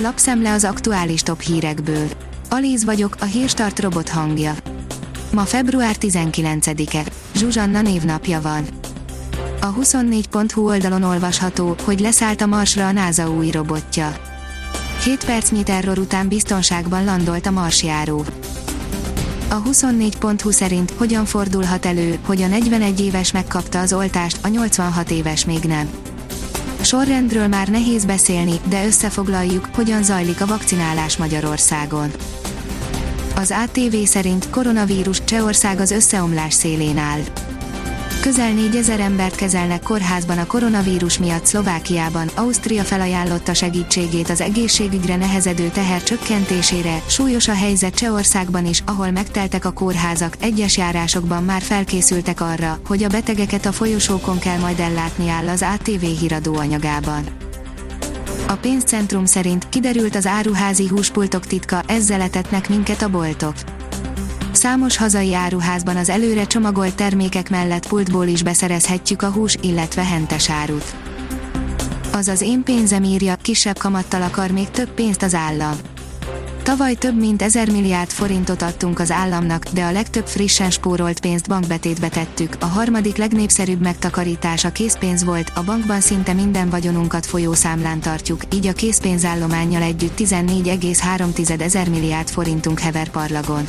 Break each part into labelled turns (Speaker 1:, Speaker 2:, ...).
Speaker 1: Lapszemle az aktuális top hírekből. Alíz vagyok, a hírstart robot hangja. Ma február 19-e. Zsuzsanna névnapja van. A 24.hu oldalon olvasható, hogy leszállt a Marsra a NASA új robotja. 7 percnyi terror után biztonságban landolt a marsjáró. A 24.hu szerint hogyan fordulhat elő, hogy a 41 éves megkapta az oltást, a 86 éves még nem. Sorrendről már nehéz beszélni, de összefoglaljuk, hogyan zajlik a vakcinálás Magyarországon. Az ATV szerint koronavírus Csehország az összeomlás szélén áll. Közel 4000 embert kezelnek kórházban a koronavírus miatt Szlovákiában, Ausztria felajánlotta segítségét az egészségügyre nehezedő teher csökkentésére, súlyos a helyzet Csehországban is, ahol megteltek a kórházak, egyes járásokban már felkészültek arra, hogy a betegeket a folyosókon kell majd ellátni áll az ATV híradó anyagában. A pénzcentrum szerint kiderült az áruházi húspultok titka, ezzel etetnek minket a boltok Számos hazai áruházban az előre csomagolt termékek mellett pultból is beszerezhetjük a hús, illetve hentes árut. Az az én pénzem írja, kisebb kamattal akar még több pénzt az állam. Tavaly több mint 1000 milliárd forintot adtunk az államnak, de a legtöbb frissen spórolt pénzt bankbetétbe tettük. A harmadik legnépszerűbb megtakarítás a készpénz volt, a bankban szinte minden vagyonunkat folyószámlán tartjuk, így a készpénzállományjal együtt 14,3 ezer milliárd forintunk hever parlagon.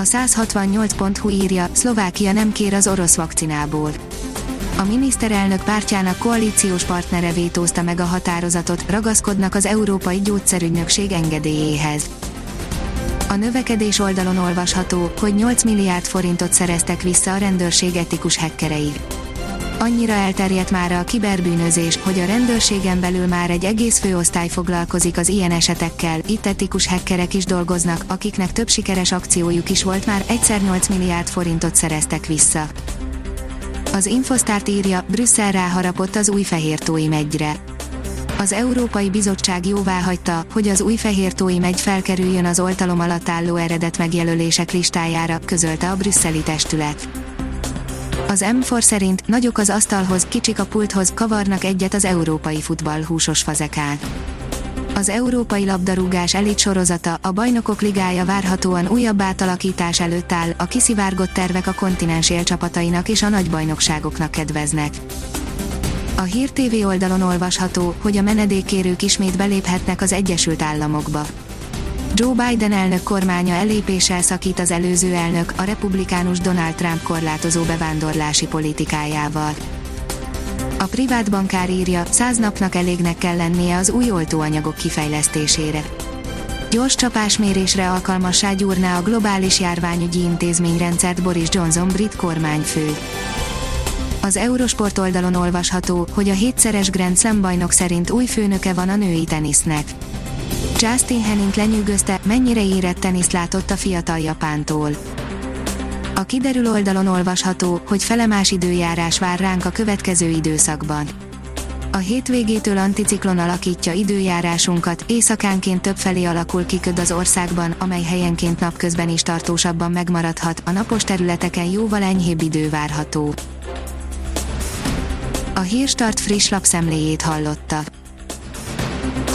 Speaker 1: A 168.hu írja, Szlovákia nem kér az orosz vakcinából. A miniszterelnök pártjának koalíciós partnere vétózta meg a határozatot, ragaszkodnak az Európai Gyógyszerügynökség engedélyéhez. A növekedés oldalon olvasható, hogy 8 milliárd forintot szereztek vissza a rendőrség etikus hekkerei annyira elterjedt már a kiberbűnözés, hogy a rendőrségen belül már egy egész főosztály foglalkozik az ilyen esetekkel, itt etikus hackerek is dolgoznak, akiknek több sikeres akciójuk is volt már, egyszer 8 milliárd forintot szereztek vissza. Az Infosztárt írja, Brüsszel ráharapott az új fehértói megyre. Az Európai Bizottság jóvá hagyta, hogy az új fehértói megy felkerüljön az oltalom alatt álló eredet megjelölések listájára, közölte a brüsszeli testület. Az M4 szerint nagyok az asztalhoz, kicsik a pulthoz, kavarnak egyet az európai futball húsos fazekán. Az európai labdarúgás elit sorozata, a bajnokok ligája várhatóan újabb átalakítás előtt áll, a kiszivárgott tervek a kontinens élcsapatainak és a nagybajnokságoknak kedveznek. A Hír TV oldalon olvasható, hogy a menedékkérők ismét beléphetnek az Egyesült Államokba. Joe Biden elnök kormánya elépéssel szakít az előző elnök, a republikánus Donald Trump korlátozó bevándorlási politikájával. A privát bankár írja, száz napnak elégnek kell lennie az új oltóanyagok kifejlesztésére. Gyors csapásmérésre alkalmassá gyúrná a globális járványügyi intézményrendszert Boris Johnson brit kormányfő. Az Eurosport oldalon olvasható, hogy a hétszeres Grand Slam bajnok szerint új főnöke van a női tenisznek. Justin Henning lenyűgözte, mennyire érett teniszt látott a fiatal Japántól. A kiderül oldalon olvasható, hogy felemás időjárás vár ránk a következő időszakban. A hétvégétől anticiklon alakítja időjárásunkat, éjszakánként többfelé alakul kiköd az országban, amely helyenként napközben is tartósabban megmaradhat, a napos területeken jóval enyhébb idő várható. A Hírstart friss lapszemléjét hallotta.